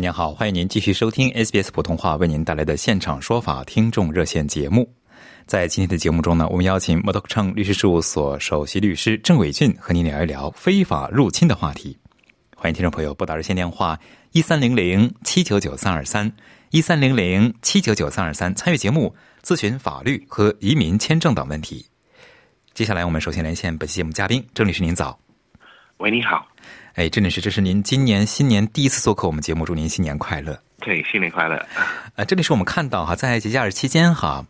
您好，欢迎您继续收听 SBS 普通话为您带来的现场说法听众热线节目。在今天的节目中呢，我们邀请摩托称律师事务所首席律师郑伟俊和您聊一聊非法入侵的话题。欢迎听众朋友拨打热线电话一三零零七九九三二三一三零零七九九三二三参与节目咨询法律和移民签证等问题。接下来我们首先连线本期节目嘉宾郑律师，您早。喂，你好。哎，郑女士，这是您今年新年第一次做客我们节目，祝您新年快乐。对，新年快乐。呃，这里是我们看到哈，在节假日期间哈，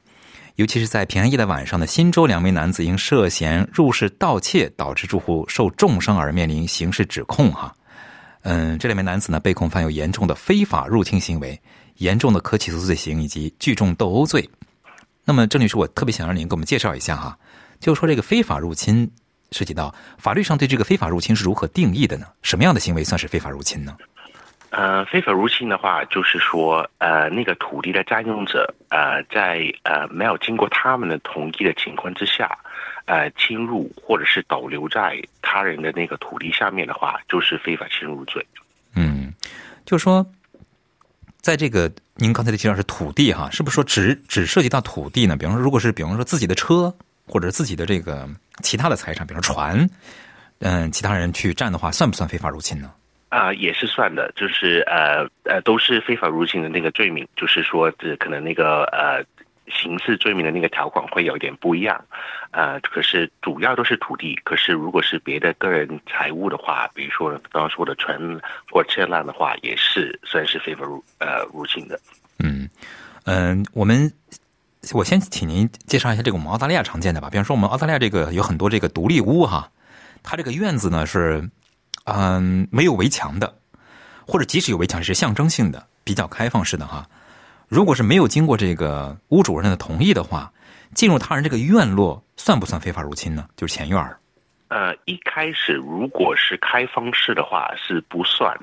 尤其是在平安夜的晚上呢，新州两名男子因涉嫌入室盗窃导致住户受重伤而面临刑事指控哈。嗯，这两名男子呢被控犯有严重的非法入侵行为、严重的可起诉罪行以及聚众斗殴罪。那么，郑律师，我特别想让您给我们介绍一下哈，就是说这个非法入侵。涉及到法律上对这个非法入侵是如何定义的呢？什么样的行为算是非法入侵呢？呃，非法入侵的话，就是说，呃，那个土地的占用者，呃，在呃没有经过他们的同意的情况之下，呃，侵入或者是逗留在他人的那个土地下面的话，就是非法侵入罪。嗯，就是说，在这个您刚才的介绍是土地哈，是不是说只只涉及到土地呢？比方说，如果是比方说自己的车。或者自己的这个其他的财产，比如船，嗯，其他人去占的话，算不算非法入侵呢？啊，也是算的，就是呃呃，都是非法入侵的那个罪名，就是说这可能那个呃刑事罪名的那个条款会有一点不一样，呃，可是主要都是土地，可是如果是别的个人财物的话，比如说刚刚说的船或车辆的话，也是算是非法入呃入侵的。嗯嗯，我们。我先请您介绍一下这个我们澳大利亚常见的吧，比方说我们澳大利亚这个有很多这个独立屋哈，它这个院子呢是嗯没有围墙的，或者即使有围墙是象征性的，比较开放式的哈。如果是没有经过这个屋主人的同意的话，进入他人这个院落算不算非法入侵呢？就是前院儿。呃，一开始如果是开放式的话是不算。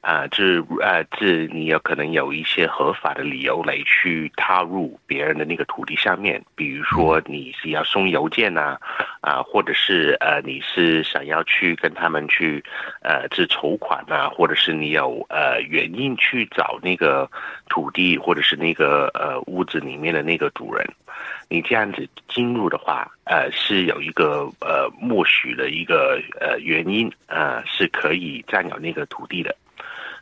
啊，这呃，这你有可能有一些合法的理由来去踏入别人的那个土地上面，比如说你是要送邮件呐，啊，或者是呃你是想要去跟他们去呃这筹款呐，或者是你有呃原因去找那个土地或者是那个呃屋子里面的那个主人，你这样子进入的话，呃是有一个呃默许的一个呃原因，呃是可以占有那个土地的。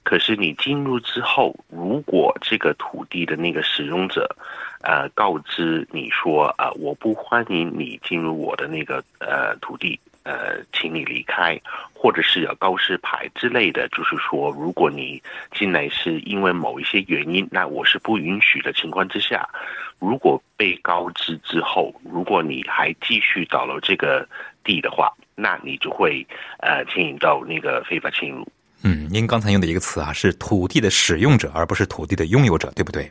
可是你进入之后，如果这个土地的那个使用者，呃，告知你说啊，我不欢迎你进入我的那个呃土地，呃，请你离开，或者是有告示牌之类的，就是说，如果你进来是因为某一些原因，那我是不允许的情况之下，如果被告知之后，如果你还继续到了这个地的话，那你就会呃牵引到那个非法侵入。嗯，您刚才用的一个词啊，是土地的使用者，而不是土地的拥有者，对不对？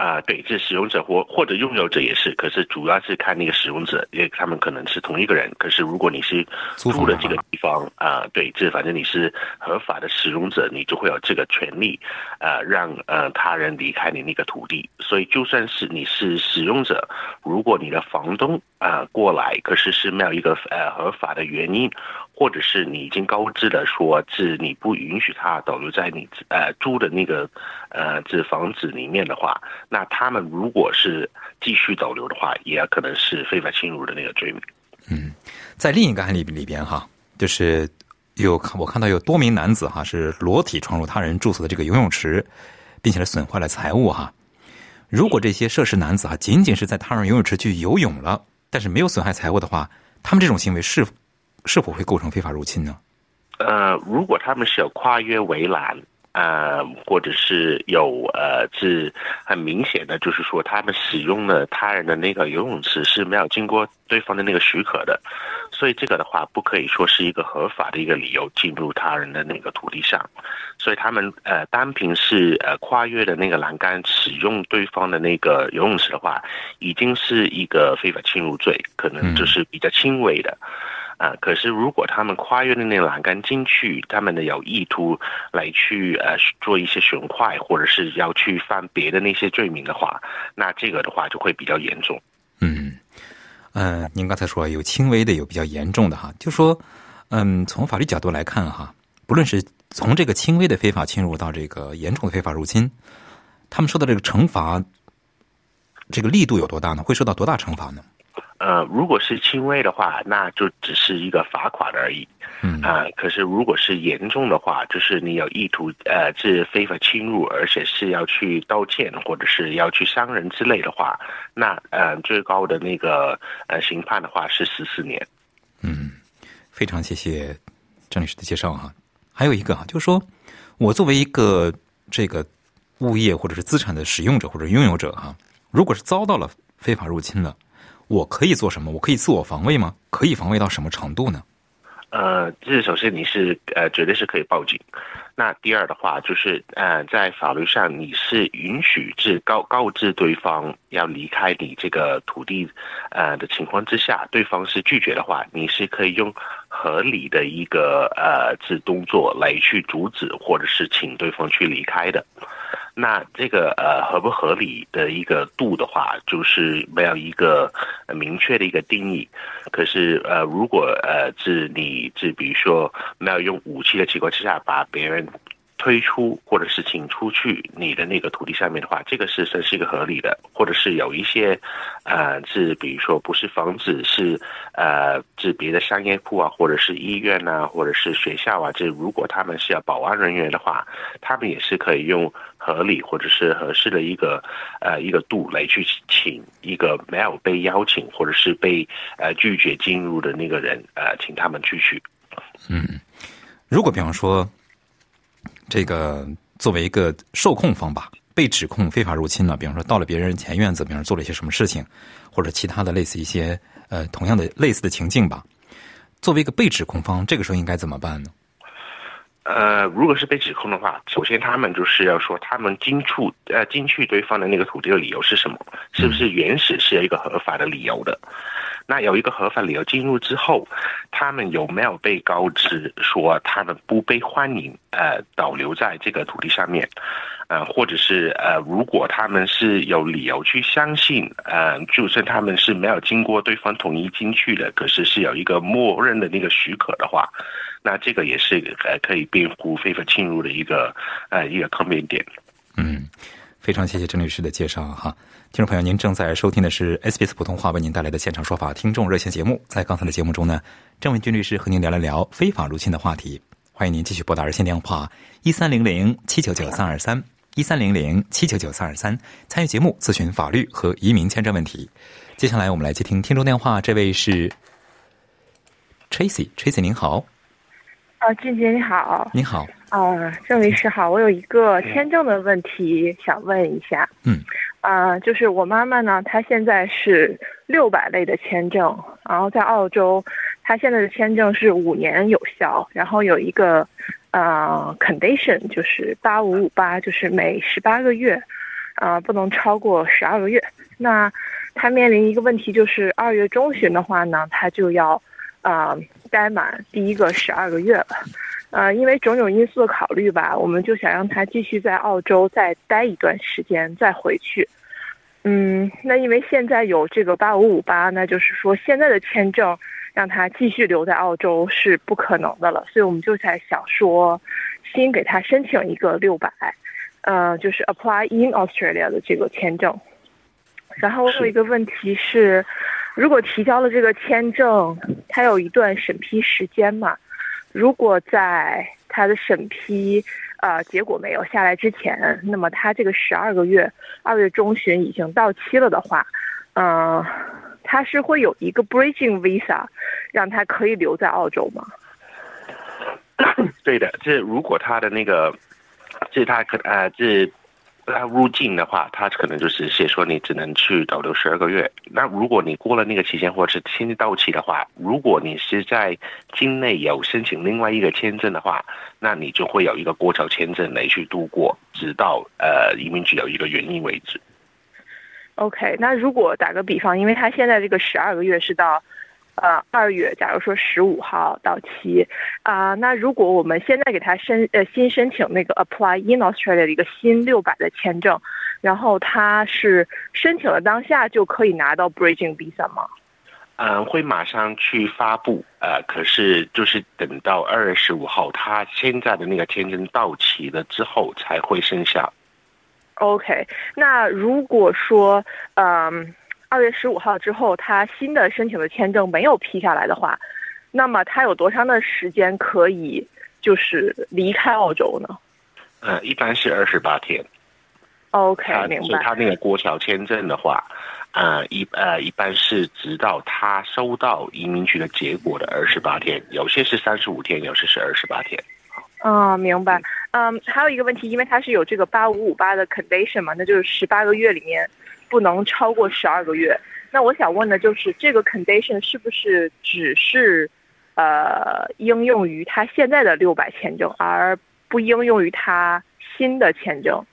啊，对，这使用者或或者拥有者也是，可是主要是看那个使用者，因为他们可能是同一个人。可是如果你是租的这个地方啊，对，这反正你是合法的使用者，你就会有这个权利，呃，让呃他人离开你那个土地。所以就算是你是使用者，如果你的房东啊过来，可是是没有一个呃合法的原因。或者是你已经告知了，说是你不允许他导留在你呃租的那个呃这房子里面的话，那他们如果是继续逗留的话，也可能是非法侵入的那个罪名。嗯，在另一个案例里边哈，就是有我看到有多名男子哈是裸体闯入他人住所的这个游泳池，并且损坏了财物哈。如果这些涉事男子啊仅仅是在他人游泳池去游泳了，但是没有损害财物的话，他们这种行为是？是否会构成非法入侵呢？呃，如果他们是有跨越围栏，呃，或者是有呃，是很明显的，就是说他们使用了他人的那个游泳池是没有经过对方的那个许可的，所以这个的话不可以说是一个合法的一个理由进入他人的那个土地上，所以他们呃单凭是呃跨越的那个栏杆使用对方的那个游泳池的话，已经是一个非法侵入罪，可能就是比较轻微的。啊，可是如果他们跨越了那栏杆进去，他们的有意图来去呃做一些损坏，或者是要去犯别的那些罪名的话，那这个的话就会比较严重。嗯，呃，您刚才说有轻微的，有比较严重的哈，就说，嗯，从法律角度来看哈，不论是从这个轻微的非法侵入到这个严重的非法入侵，他们受到这个惩罚，这个力度有多大呢？会受到多大惩罚呢？呃，如果是轻微的话，那就只是一个罚款而已。嗯啊，可是如果是严重的话，就是你有意图呃，是非法侵入，而且是要去盗窃或者是要去伤人之类的话，那呃，最高的那个呃刑判的话是十四年。嗯，非常谢谢郑律师的介绍啊。还有一个啊，就是说我作为一个这个物业或者是资产的使用者或者拥有者哈，如果是遭到了非法入侵了。我可以做什么？我可以自我防卫吗？可以防卫到什么程度呢？呃，这首先你是呃，绝对是可以报警。那第二的话，就是呃，在法律上你是允许是告告知对方要离开你这个土地呃的情况之下，对方是拒绝的话，你是可以用合理的一个呃自动作来去阻止或者是请对方去离开的。那这个呃合不合理的一个度的话，就是没有一个明确的一个定义。可是呃，如果呃是你是比如说没有用武器的情况之下，把别人。推出或者是请出去你的那个土地上面的话，这个是算是一个合理的，或者是有一些，呃，是比如说不是房子，是呃，是别的商业铺啊，或者是医院呐，或者是学校啊，这如果他们是要保安人员的话，他们也是可以用合理或者是合适的一个呃一个度来去请一个没有被邀请或者是被呃拒绝进入的那个人呃，请他们去去。嗯，如果比方说。这个作为一个受控方吧，被指控非法入侵了，比方说到了别人前院子，比方做了一些什么事情，或者其他的类似一些呃同样的类似的情境吧。作为一个被指控方，这个时候应该怎么办呢？呃，如果是被指控的话，首先他们就是要说他们进出呃进去对方的那个土地的理由是什么？是不是原始是有一个合法的理由的？那有一个合法理由进入之后，他们有没有被告知说他们不被欢迎？呃，导留在这个土地上面，呃，或者是呃，如果他们是有理由去相信，呃，就算他们是没有经过对方同意进去的，可是是有一个默认的那个许可的话，那这个也是呃可以辩护非法侵入的一个呃一个抗辩点。嗯，非常谢谢郑律师的介绍哈。听众朋友，您正在收听的是 SBS 普通话为您带来的现场说法听众热线节目。在刚才的节目中呢，郑文军律师和您聊了聊非法入侵的话题。欢迎您继续拨打热线电话一三零零七九九三二三一三零零七九九三二三，参与节目咨询法律和移民签证问题。接下来我们来接听听众电话，这位是 Tracy，Tracy 您好。啊，俊杰你好。你好。啊，郑律师好，我有一个签证的问题想问一下。嗯。啊，就是我妈妈呢，她现在是六百类的签证，然后在澳洲，她现在的签证是五年有效，然后有一个呃 condition，就是八五五八，就是每十八个月，啊，不能超过十二个月。那她面临一个问题，就是二月中旬的话呢，她就要啊待满第一个十二个月了。呃，因为种种因素的考虑吧，我们就想让他继续在澳洲再待一段时间，再回去。嗯，那因为现在有这个八五五八，那就是说现在的签证让他继续留在澳洲是不可能的了，所以我们就在想说，先给他申请一个六百，呃，就是 apply in Australia 的这个签证。然后我有一个问题是，如果提交了这个签证，它有一段审批时间嘛？如果在它的审批呃结果没有下来之前，那么他这个十二个月二月中旬已经到期了的话，嗯，他是会有一个 bridging visa，让他可以留在澳洲吗？对的，这如果他的那个这他可呃这。他入境的话，他可能就是写说你只能去逗留十二个月。那如果你过了那个期限或者是签证到期的话，如果你是在境内有申请另外一个签证的话，那你就会有一个过桥签证来去度过，直到呃移民局有一个原因为止。OK，那如果打个比方，因为他现在这个十二个月是到。呃，二月，假如说十五号到期，啊，那如果我们现在给他申呃新申请那个 Apply in Australia 的一个新六百的签证，然后他是申请了当下就可以拿到 Bridging Visa 吗？嗯，会马上去发布，呃，可是就是等到二月十五号，他现在的那个签证到期了之后才会生效。OK，那如果说，嗯。二月十五号之后，他新的申请的签证没有批下来的话，那么他有多长的时间可以就是离开澳洲呢？呃，一般是二十八天。OK，明白。他那个过桥签证的话，呃，一呃一般是直到他收到移民局的结果的二十八天，有些是三十五天，有些是二十八天。啊，明白。嗯，还有一个问题，因为他是有这个八五五八的 condition 嘛，那就是十八个月里面。不能超过十二个月。那我想问的就是，这个 condition 是不是只是，呃，应用于他现在的六百签证，而不应用于他新的签证？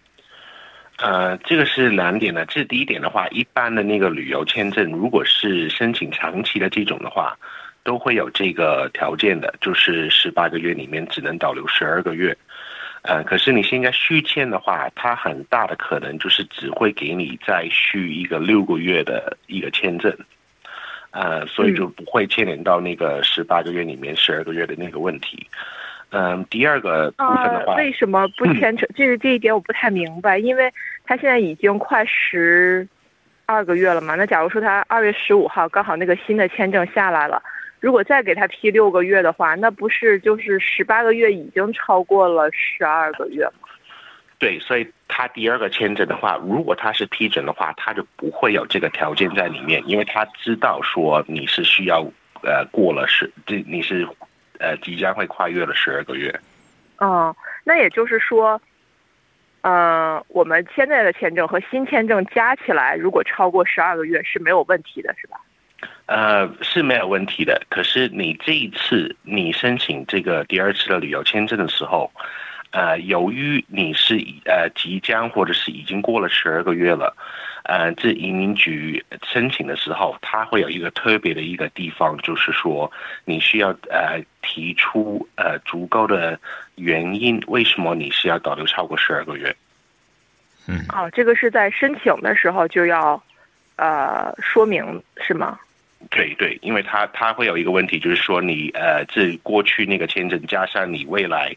呃，这个是两点的。这第一点的话，一般的那个旅游签证，如果是申请长期的这种的话，都会有这个条件的，就是十八个月里面只能导留十二个月。呃，可是你现在续签的话，它很大的可能就是只会给你再续一个六个月的一个签证，呃，所以就不会牵连到那个十八个月里面十二个月的那个问题。嗯，第二个部分的话，为什么不牵扯？这个这一点我不太明白，因为他现在已经快十二个月了嘛。那假如说他二月十五号刚好那个新的签证下来了。如果再给他批六个月的话，那不是就是十八个月已经超过了十二个月吗？对，所以他第二个签证的话，如果他是批准的话，他就不会有这个条件在里面，因为他知道说你是需要呃过了十，这你是呃即将会跨越了十二个月。哦，那也就是说，呃，我们现在的签证和新签证加起来，如果超过十二个月是没有问题的，是吧？呃，是没有问题的。可是你这一次你申请这个第二次的旅游签证的时候，呃，由于你是呃即将或者是已经过了十二个月了，呃，这移民局申请的时候，它会有一个特别的一个地方，就是说你需要呃提出呃足够的原因，为什么你是要导留超过十二个月？嗯，哦，这个是在申请的时候就要呃说明是吗？对对，因为他他会有一个问题，就是说你呃，这过去那个签证加上你未来，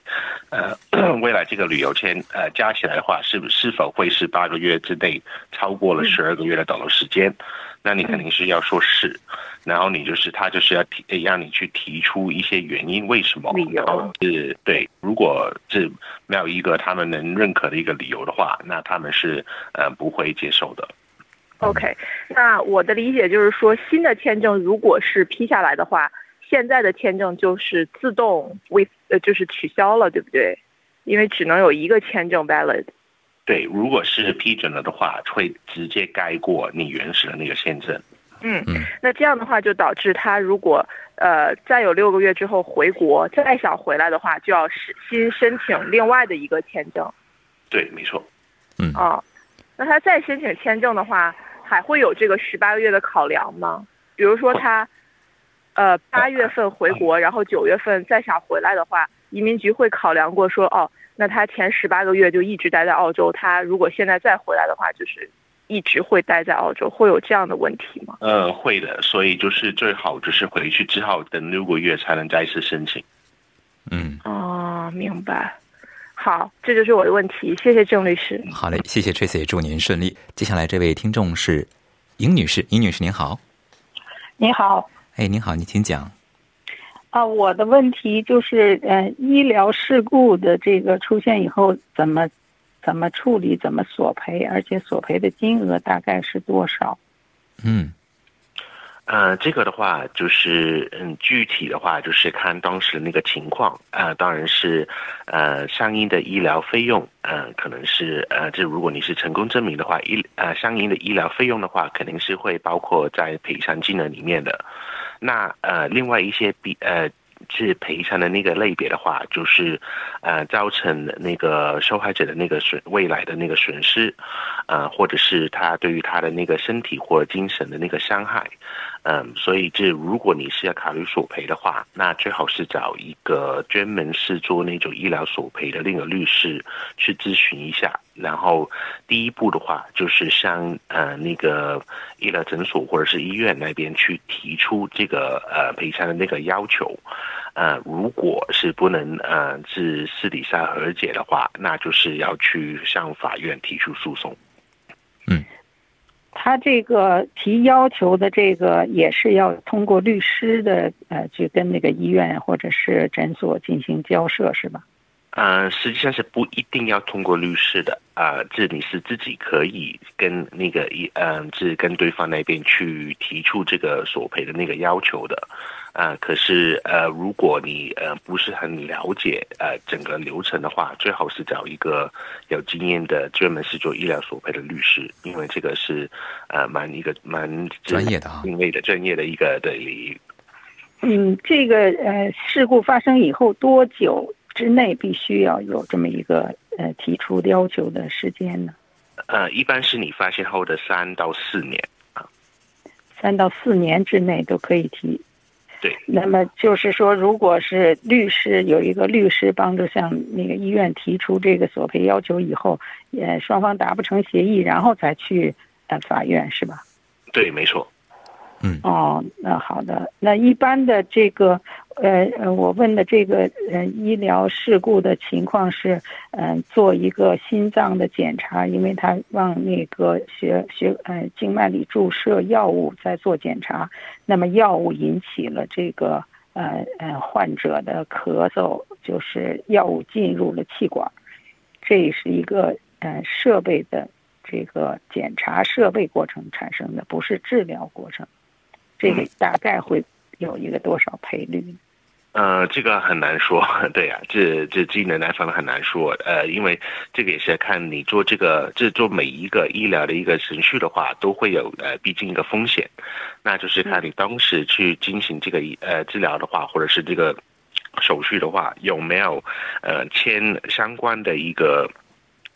呃，未来这个旅游签呃加起来的话，是是否会是八个月之内超过了十二个月的逗留时间？那你肯定是要说是，然后你就是他就是要提让你去提出一些原因，为什么？理由是对，如果是没有一个他们能认可的一个理由的话，那他们是呃不会接受的。OK，那我的理解就是说，新的签证如果是批下来的话，现在的签证就是自动 with 呃就是取消了，对不对？因为只能有一个签证 valid。对，如果是批准了的话，会直接盖过你原始的那个签证。嗯，那这样的话就导致他如果呃再有六个月之后回国，再想回来的话，就要新申请另外的一个签证。对，没错。嗯。啊，那他再申请签证的话。还会有这个十八个月的考量吗？比如说他，呃，八月份回国，然后九月份再想回来的话，移民局会考量过说，哦，那他前十八个月就一直待在澳洲，他如果现在再回来的话，就是一直会待在澳洲，会有这样的问题吗？呃，会的，所以就是最好就是回去之后等六个月才能再次申请。嗯，哦，明白。好，这就是我的问题。谢谢郑律师。好嘞，谢谢 Tracy，祝您顺利。接下来这位听众是尹女士，尹女士您好。你好。哎，您好，你请讲。啊，我的问题就是，呃，医疗事故的这个出现以后，怎么怎么处理，怎么索赔，而且索赔的金额大概是多少？嗯。呃，这个的话就是，嗯，具体的话就是看当时的那个情况，呃，当然是，呃，相应的医疗费用，呃，可能是，呃，这如果你是成功证明的话，医，呃，相应的医疗费用的话，肯定是会包括在赔偿金额里面的。那，呃，另外一些比，呃。是赔偿的那个类别的话，就是，呃，造成那个受害者的那个损未来的那个损失，呃，或者是他对于他的那个身体或精神的那个伤害，嗯，所以这如果你是要考虑索赔的话，那最好是找一个专门是做那种医疗索赔的那个律师去咨询一下。然后第一步的话，就是向呃那个医疗诊所或者是医院那边去提出这个呃赔偿的那个要求。呃，如果是不能呃是私底下和解的话，那就是要去向法院提出诉讼。嗯他这个提要求的这个也是要通过律师的呃去跟那个医院或者是诊所进行交涉是吧？呃，实际上是不一定要通过律师的啊、呃，这你是自己可以跟那个一呃，是跟对方那边去提出这个索赔的那个要求的。啊、呃，可是呃，如果你呃不是很了解呃整个流程的话，最好是找一个有经验的专门是做医疗索赔的律师，因为这个是呃蛮一个蛮专业的啊，定位的专业的一个的领域。嗯，这个呃事故发生以后多久之内必须要有这么一个呃提出要求的时间呢？呃，一般是你发现后的三到四年啊，三到四年之内都可以提。对，那么就是说，如果是律师有一个律师帮助向那个医院提出这个索赔要求以后，呃，双方达不成协议，然后才去呃法院是吧？对，没错。嗯。哦，那好的。那一般的这个呃，我问的这个呃医疗事故的情况是，嗯、呃，做一个心脏的检查，因为他往那个血血呃静脉里注射药物在做检查，那么药物引起了这个呃呃患者的咳嗽，就是药物进入了气管，这是一个呃设备的这个检查设备过程产生的，不是治疗过程。这个大概会有一个多少赔率？呃，这个很难说，对呀、啊，这这技能来说很难说，呃，因为这个也是看你做这个，这做每一个医疗的一个程序的话，都会有呃，毕竟一个风险，那就是看你当时去进行这个呃治疗的话，或者是这个手续的话，有没有呃签相关的一个。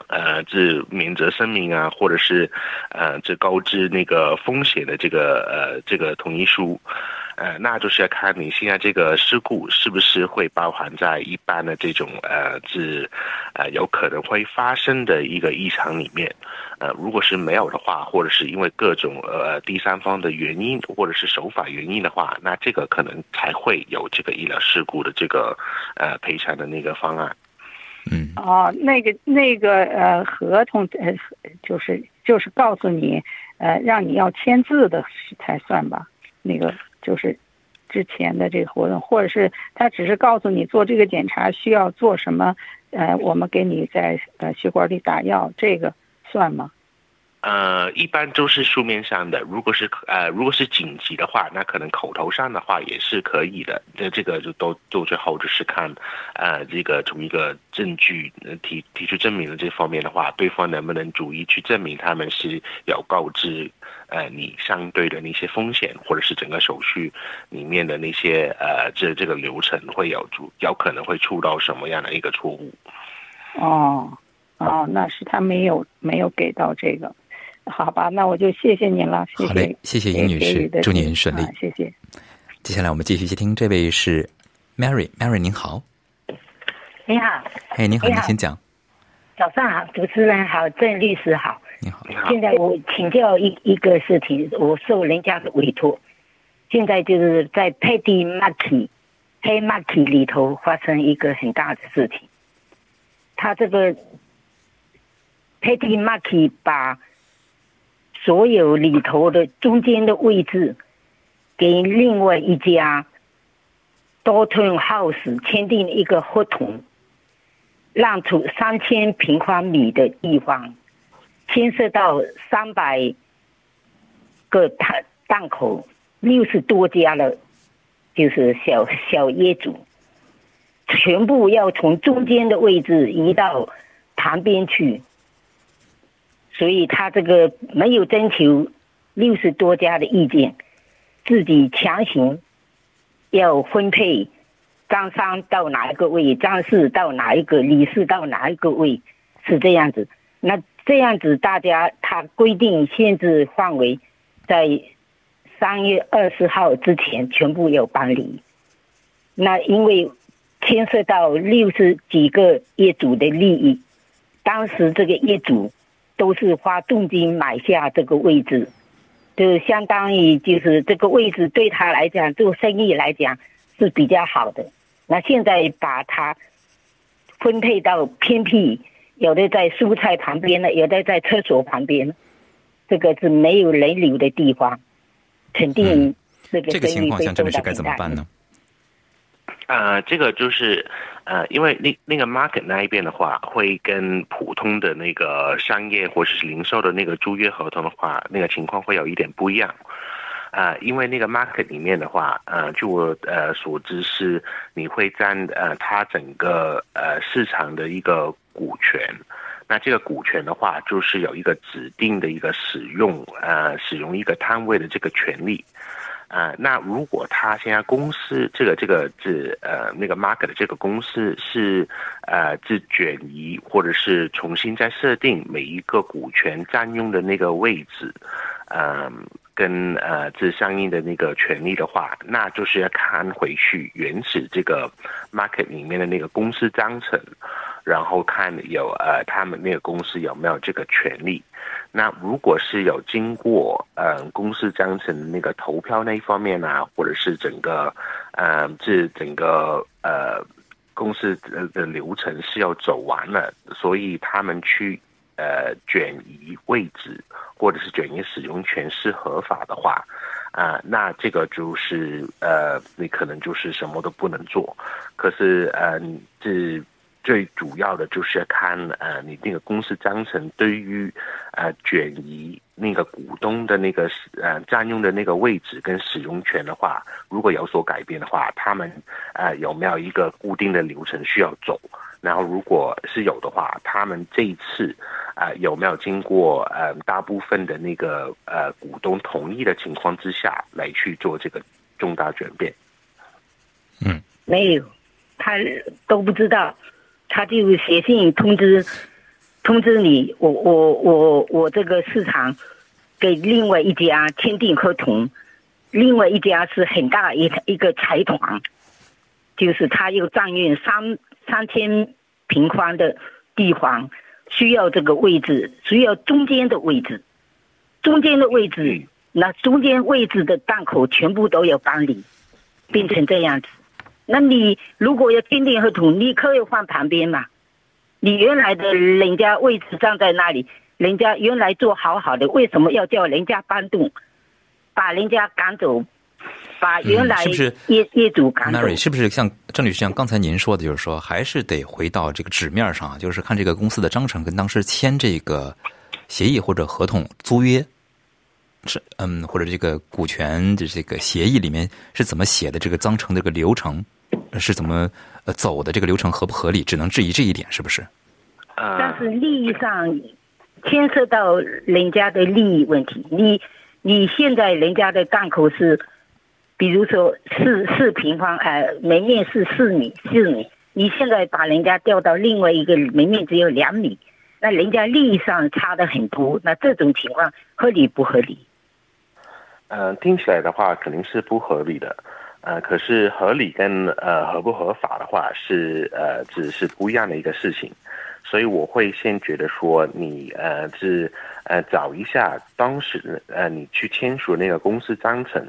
呃，这免责声明啊，或者是呃，这告知那个风险的这个呃这个同意书，呃，那就是要看你现在这个事故是不是会包含在一般的这种呃这呃有可能会发生的一个异常里面。呃，如果是没有的话，或者是因为各种呃第三方的原因，或者是手法原因的话，那这个可能才会有这个医疗事故的这个呃赔偿的那个方案。嗯哦，那个那个呃，合同呃，就是就是告诉你呃，让你要签字的才算吧。那个就是之前的这个活动，或者是他只是告诉你做这个检查需要做什么，呃，我们给你在呃血管里打药，这个算吗？呃，一般都是书面上的。如果是呃，如果是紧急的话，那可能口头上的话也是可以的。这这个就都到最后就是看，呃，这个从一个证据提提出证明的这方面的话，对方能不能逐一去证明他们是有告知呃你相对的那些风险，或者是整个手续里面的那些呃这这个流程会有出有可能会出到什么样的一个错误？哦哦，那是他没有没有给到这个。好吧，那我就谢谢您了，谢谢。好嘞，谢谢殷女士，祝您顺利、啊。谢谢。接下来我们继续接听，这位是 Mary，Mary 您好。你好。哎，您好，您先讲。早上好，主持人好，郑律师好。你好。现在我请教一一个事情，我受人家的委托，现在就是在 Paddy Market 黑 Market 里头发生一个很大的事情，他这个 Paddy Market 把所有里头的中间的位置，给另外一家 Dalton House 签订一个合同，让出三千平方米的地方，牵涉到三百个档档口，六十多家了，就是小小业主，全部要从中间的位置移到旁边去，所以他这个没有征求六十多家的意见，自己强行要分配张三到哪一个位，张四到哪一个，李四到哪一个位，是这样子。那这样子，大家他规定限制范围在三月二十号之前全部要搬离。那因为牵涉到六十几个业主的利益，当时这个业主都是花重金买下这个位置，就相当于就是这个位置对他来讲做生意来讲是比较好的。那现在把它分配到偏僻，有的在蔬菜旁边的，有的在厕所旁边，这个是没有人流的地方，肯定这个这个情况下，郑律师该怎么办呢？啊，这个就是呃，因为那那个 market 那一边的话，会跟普通的那个商业或者是零售的那个租约合同的话，那个情况会有一点不一样。啊，因为那个 market 里面的话，呃，据我呃所知是你会占呃它整个呃市场的一个股权，那这个股权的话，就是有一个指定的一个使用呃使用一个摊位的这个权利。啊，那如果他现在公司这个这个是呃那个 market 的这个公司是呃是转移或者是重新再设定每一个股权占用的那个位置，嗯，跟呃这相应的那个权利的话，那就是要看回去原始这个 market 里面的那个公司章程，然后看有呃他们那个公司有没有这个权利。那如果是有经过呃公司章程那个投票那一方面呢，或者是整个呃这整个呃公司的的流程是要走完了，所以他们去呃转移位置或者是转移使用权是合法的话，啊，那这个就是呃你可能就是什么都不能做，可是呃这。最主要的就是看呃，你那个公司章程对于呃转移那个股东的那个呃占用的那个位置跟使用权的话，如果有所改变的话，他们呃有没有一个固定的流程需要走？然后如果是有的话，他们这一次啊有没有经过呃大部分的那个呃股东同意的情况之下来去做这个重大转变？嗯，没有，他都不知道。他就写信通知通知你，我我我我这个市场给另外一家签订合同，另外一家是很大一一个财团，就是他又占用三三千平方的地方，需要这个位置，需要中间的位置，中间的位置，那中间位置的档口全部都要搬离，变成这样子。那你如果要签订合同，你可以换旁边嘛？你原来的人家位置站在那里，人家原来做好好的，为什么要叫人家搬动，把人家赶走，把原来业业主赶走？Mary 是不是像郑律师像刚才您说的，就是说还是得回到这个纸面上，就是看这个公司的章程跟当时签这个协议或者合同租约是嗯，或者这个股权的这个协议里面是怎么写的？这个章程这个流程。是怎么呃走的？这个流程合不合理？只能质疑这一点，是不是？但是利益上牵涉到人家的利益问题。你你现在人家的档口是，比如说四四平方，呃，门面是四米四米，你现在把人家调到另外一个门面只有两米，那人家利益上差的很多。那这种情况合理不合理？嗯，听起来的话肯定是不合理的。呃，可是合理跟呃合不合法的话是呃只是不一样的一个事情，所以我会先觉得说你呃是呃找一下当时呃你去签署那个公司章程，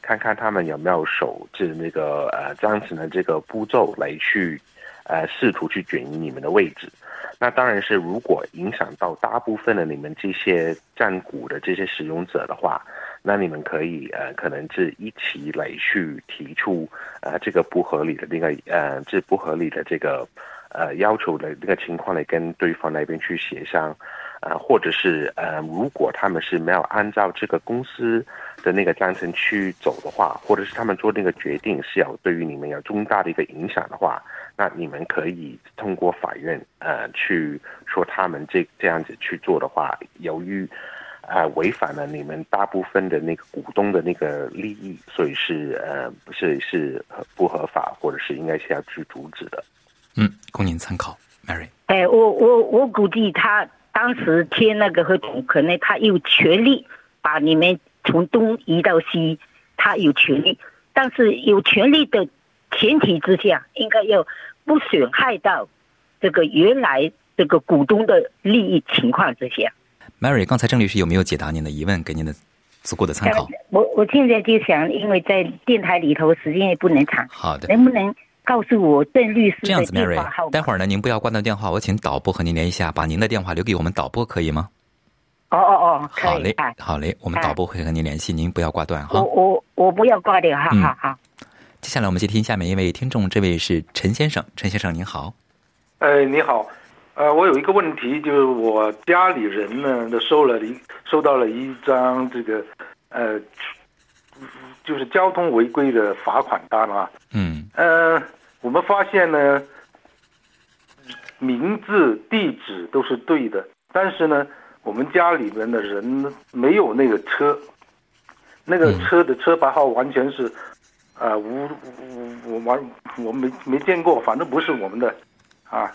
看看他们有没有守着那个呃章程的这个步骤来去呃试图去转移你们的位置。那当然是如果影响到大部分的你们这些占股的这些使用者的话。那你们可以呃，可能是一起来去提出呃这个不合理的那个呃这不合理的这个呃要求的那个情况来跟对方那边去协商，呃或者是呃如果他们是没有按照这个公司的那个章程去走的话，或者是他们做那个决定是要对于你们有重大的一个影响的话，那你们可以通过法院呃去说他们这这样子去做的话，由于呃违反了你们大部分的那个股东的那个利益，所以是呃不是是不合法，或者是应该是要去阻止的。嗯，供您参考，Mary。哎，我我我估计他当时签那个合同，可能他有权利把你们从东移到西，他有权利，但是有权利的前提之下，应该要不损害到这个原来这个股东的利益情况之下。Mary，刚才郑律师有没有解答您的疑问，给您的足够的参考？我我现在就想，因为在电台里头时间也不能长，好的，能不能告诉我郑律师这样子的电话，Mary，待会儿呢，您不要挂断电话，我请导播和您联系一下，把您的电话留给我们导播，可以吗？哦哦哦，好嘞哎，好嘞，我们哎导播会和您联系，您不要挂断哈我。我我不要挂掉，哈嗯哈哈。接下来我们接听下面一位听众，这位是陈先生，陈先生您好。哎，你好，呃，我有一个问题，就是我家里人呢，都收了一收到了一张这个，呃，就是交通违规的罚款单啊。嗯呃，我们发现呢，名字、地址都是对的，但是呢，我们家里面的人没有那个车，那个嗯车的车牌号完全是，呃，无无我完我没没见过，反正不是我们的，啊。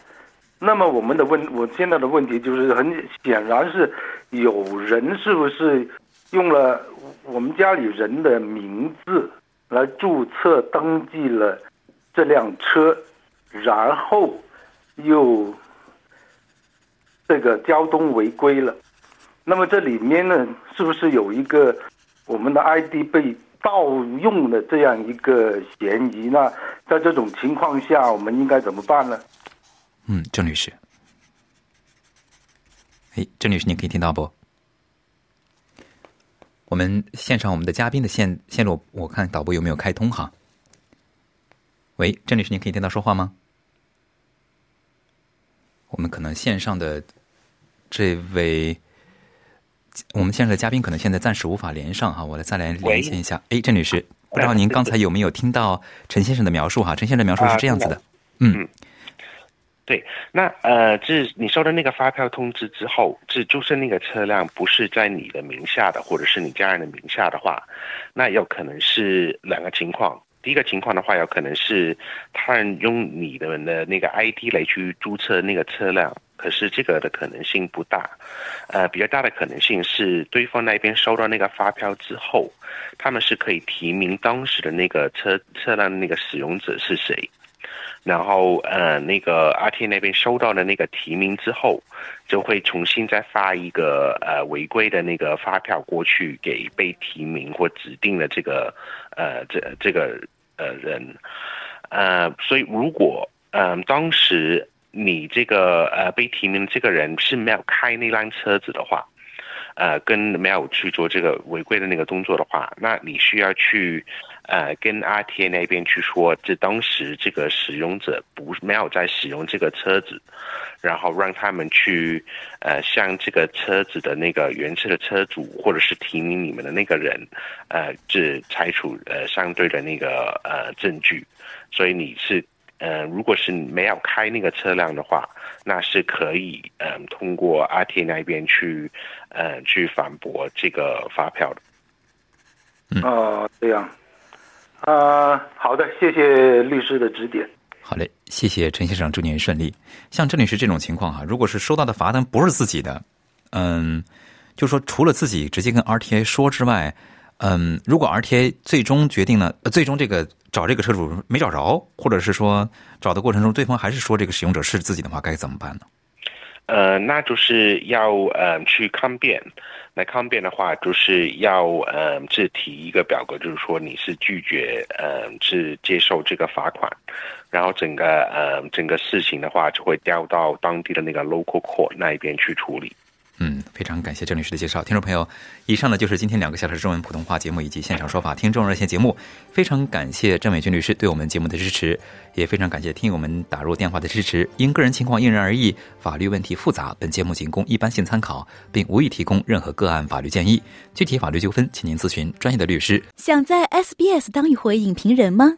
那么我们的问，我现在的问题就是很显然是有人是不是用了我们家里人的名字来注册登记了这辆车，然后又这个交通违规了。那么这里面呢，是不是有一个我们的 ID 被盗用的这样一个嫌疑呢？在这种情况下，我们应该怎么办呢？嗯，郑律师。哎，郑律师，您可以听到不？我们线上我们的嘉宾的线线路，我看导播有没有开通哈？喂，郑律师，您可以听到说话吗？我们可能线上的这位，我们线上的嘉宾可能现在暂时无法连上哈，我来再来连线一下。哎，郑律师，不知道您刚才有没有听到陈先生的描述哈？陈先生的描述是这样子的，嗯对，那呃，这你收到那个发票通知之后，这就是那个车辆不是在你的名下的，或者是你家人的名下的话，那有可能是两个情况。第一个情况的话，有可能是他人用你的的那个 ID 来去注册那个车辆，可是这个的可能性不大。呃，比较大的可能性是对方那边收到那个发票之后，他们是可以提名当时的那个车车辆的那个使用者是谁。然后呃，那个 RT 那边收到的那个提名之后，就会重新再发一个呃违规的那个发票过去给被提名或指定的这个呃这这个呃人，呃，所以如果嗯、呃、当时你这个呃被提名这个人是没有开那辆车子的话。呃，跟没有去做这个违规的那个动作的话，那你需要去，呃，跟 RTA 那边去说，这当时这个使用者不没有在使用这个车子，然后让他们去，呃，向这个车子的那个原车的车主或者是提名你们的那个人，呃，这采取呃相对的那个呃证据，所以你是。呃，如果是没有开那个车辆的话，那是可以嗯、呃、通过 RT 那边去呃去反驳这个发票的。哦，这样，啊、好的，谢谢律师的指点。好嘞，谢谢陈先生，祝您顺利。像郑律师这种情况哈，如果是收到的罚单不是自己的，嗯，就说除了自己直接跟 RTA 说之外，嗯，如果 RTA 最终决定了，呃最终这个找这个车主没找着，或者是说找的过程中对方还是说这个使用者是自己的话，该怎么办呢？呃，那就是要呃去抗辩。那抗辩的话，就是要呃是提一个表格，就是说你是拒绝呃是接受这个罚款，然后整个呃整个事情的话就会调到当地的那个 local court 那一边去处理。嗯，非常感谢郑律师的介绍。听众朋友，以上呢就是今天两个小时中文普通话节目以及现场说法听众热线节目。非常感谢郑伟军律师对我们节目的支持，也非常感谢听友们打入电话的支持。因个人情况因人而异，法律问题复杂，本节目仅供一般性参考，并无意提供任何个案法律建议。具体法律纠纷，请您咨询专业的律师。想在 SBS 当一回影评人吗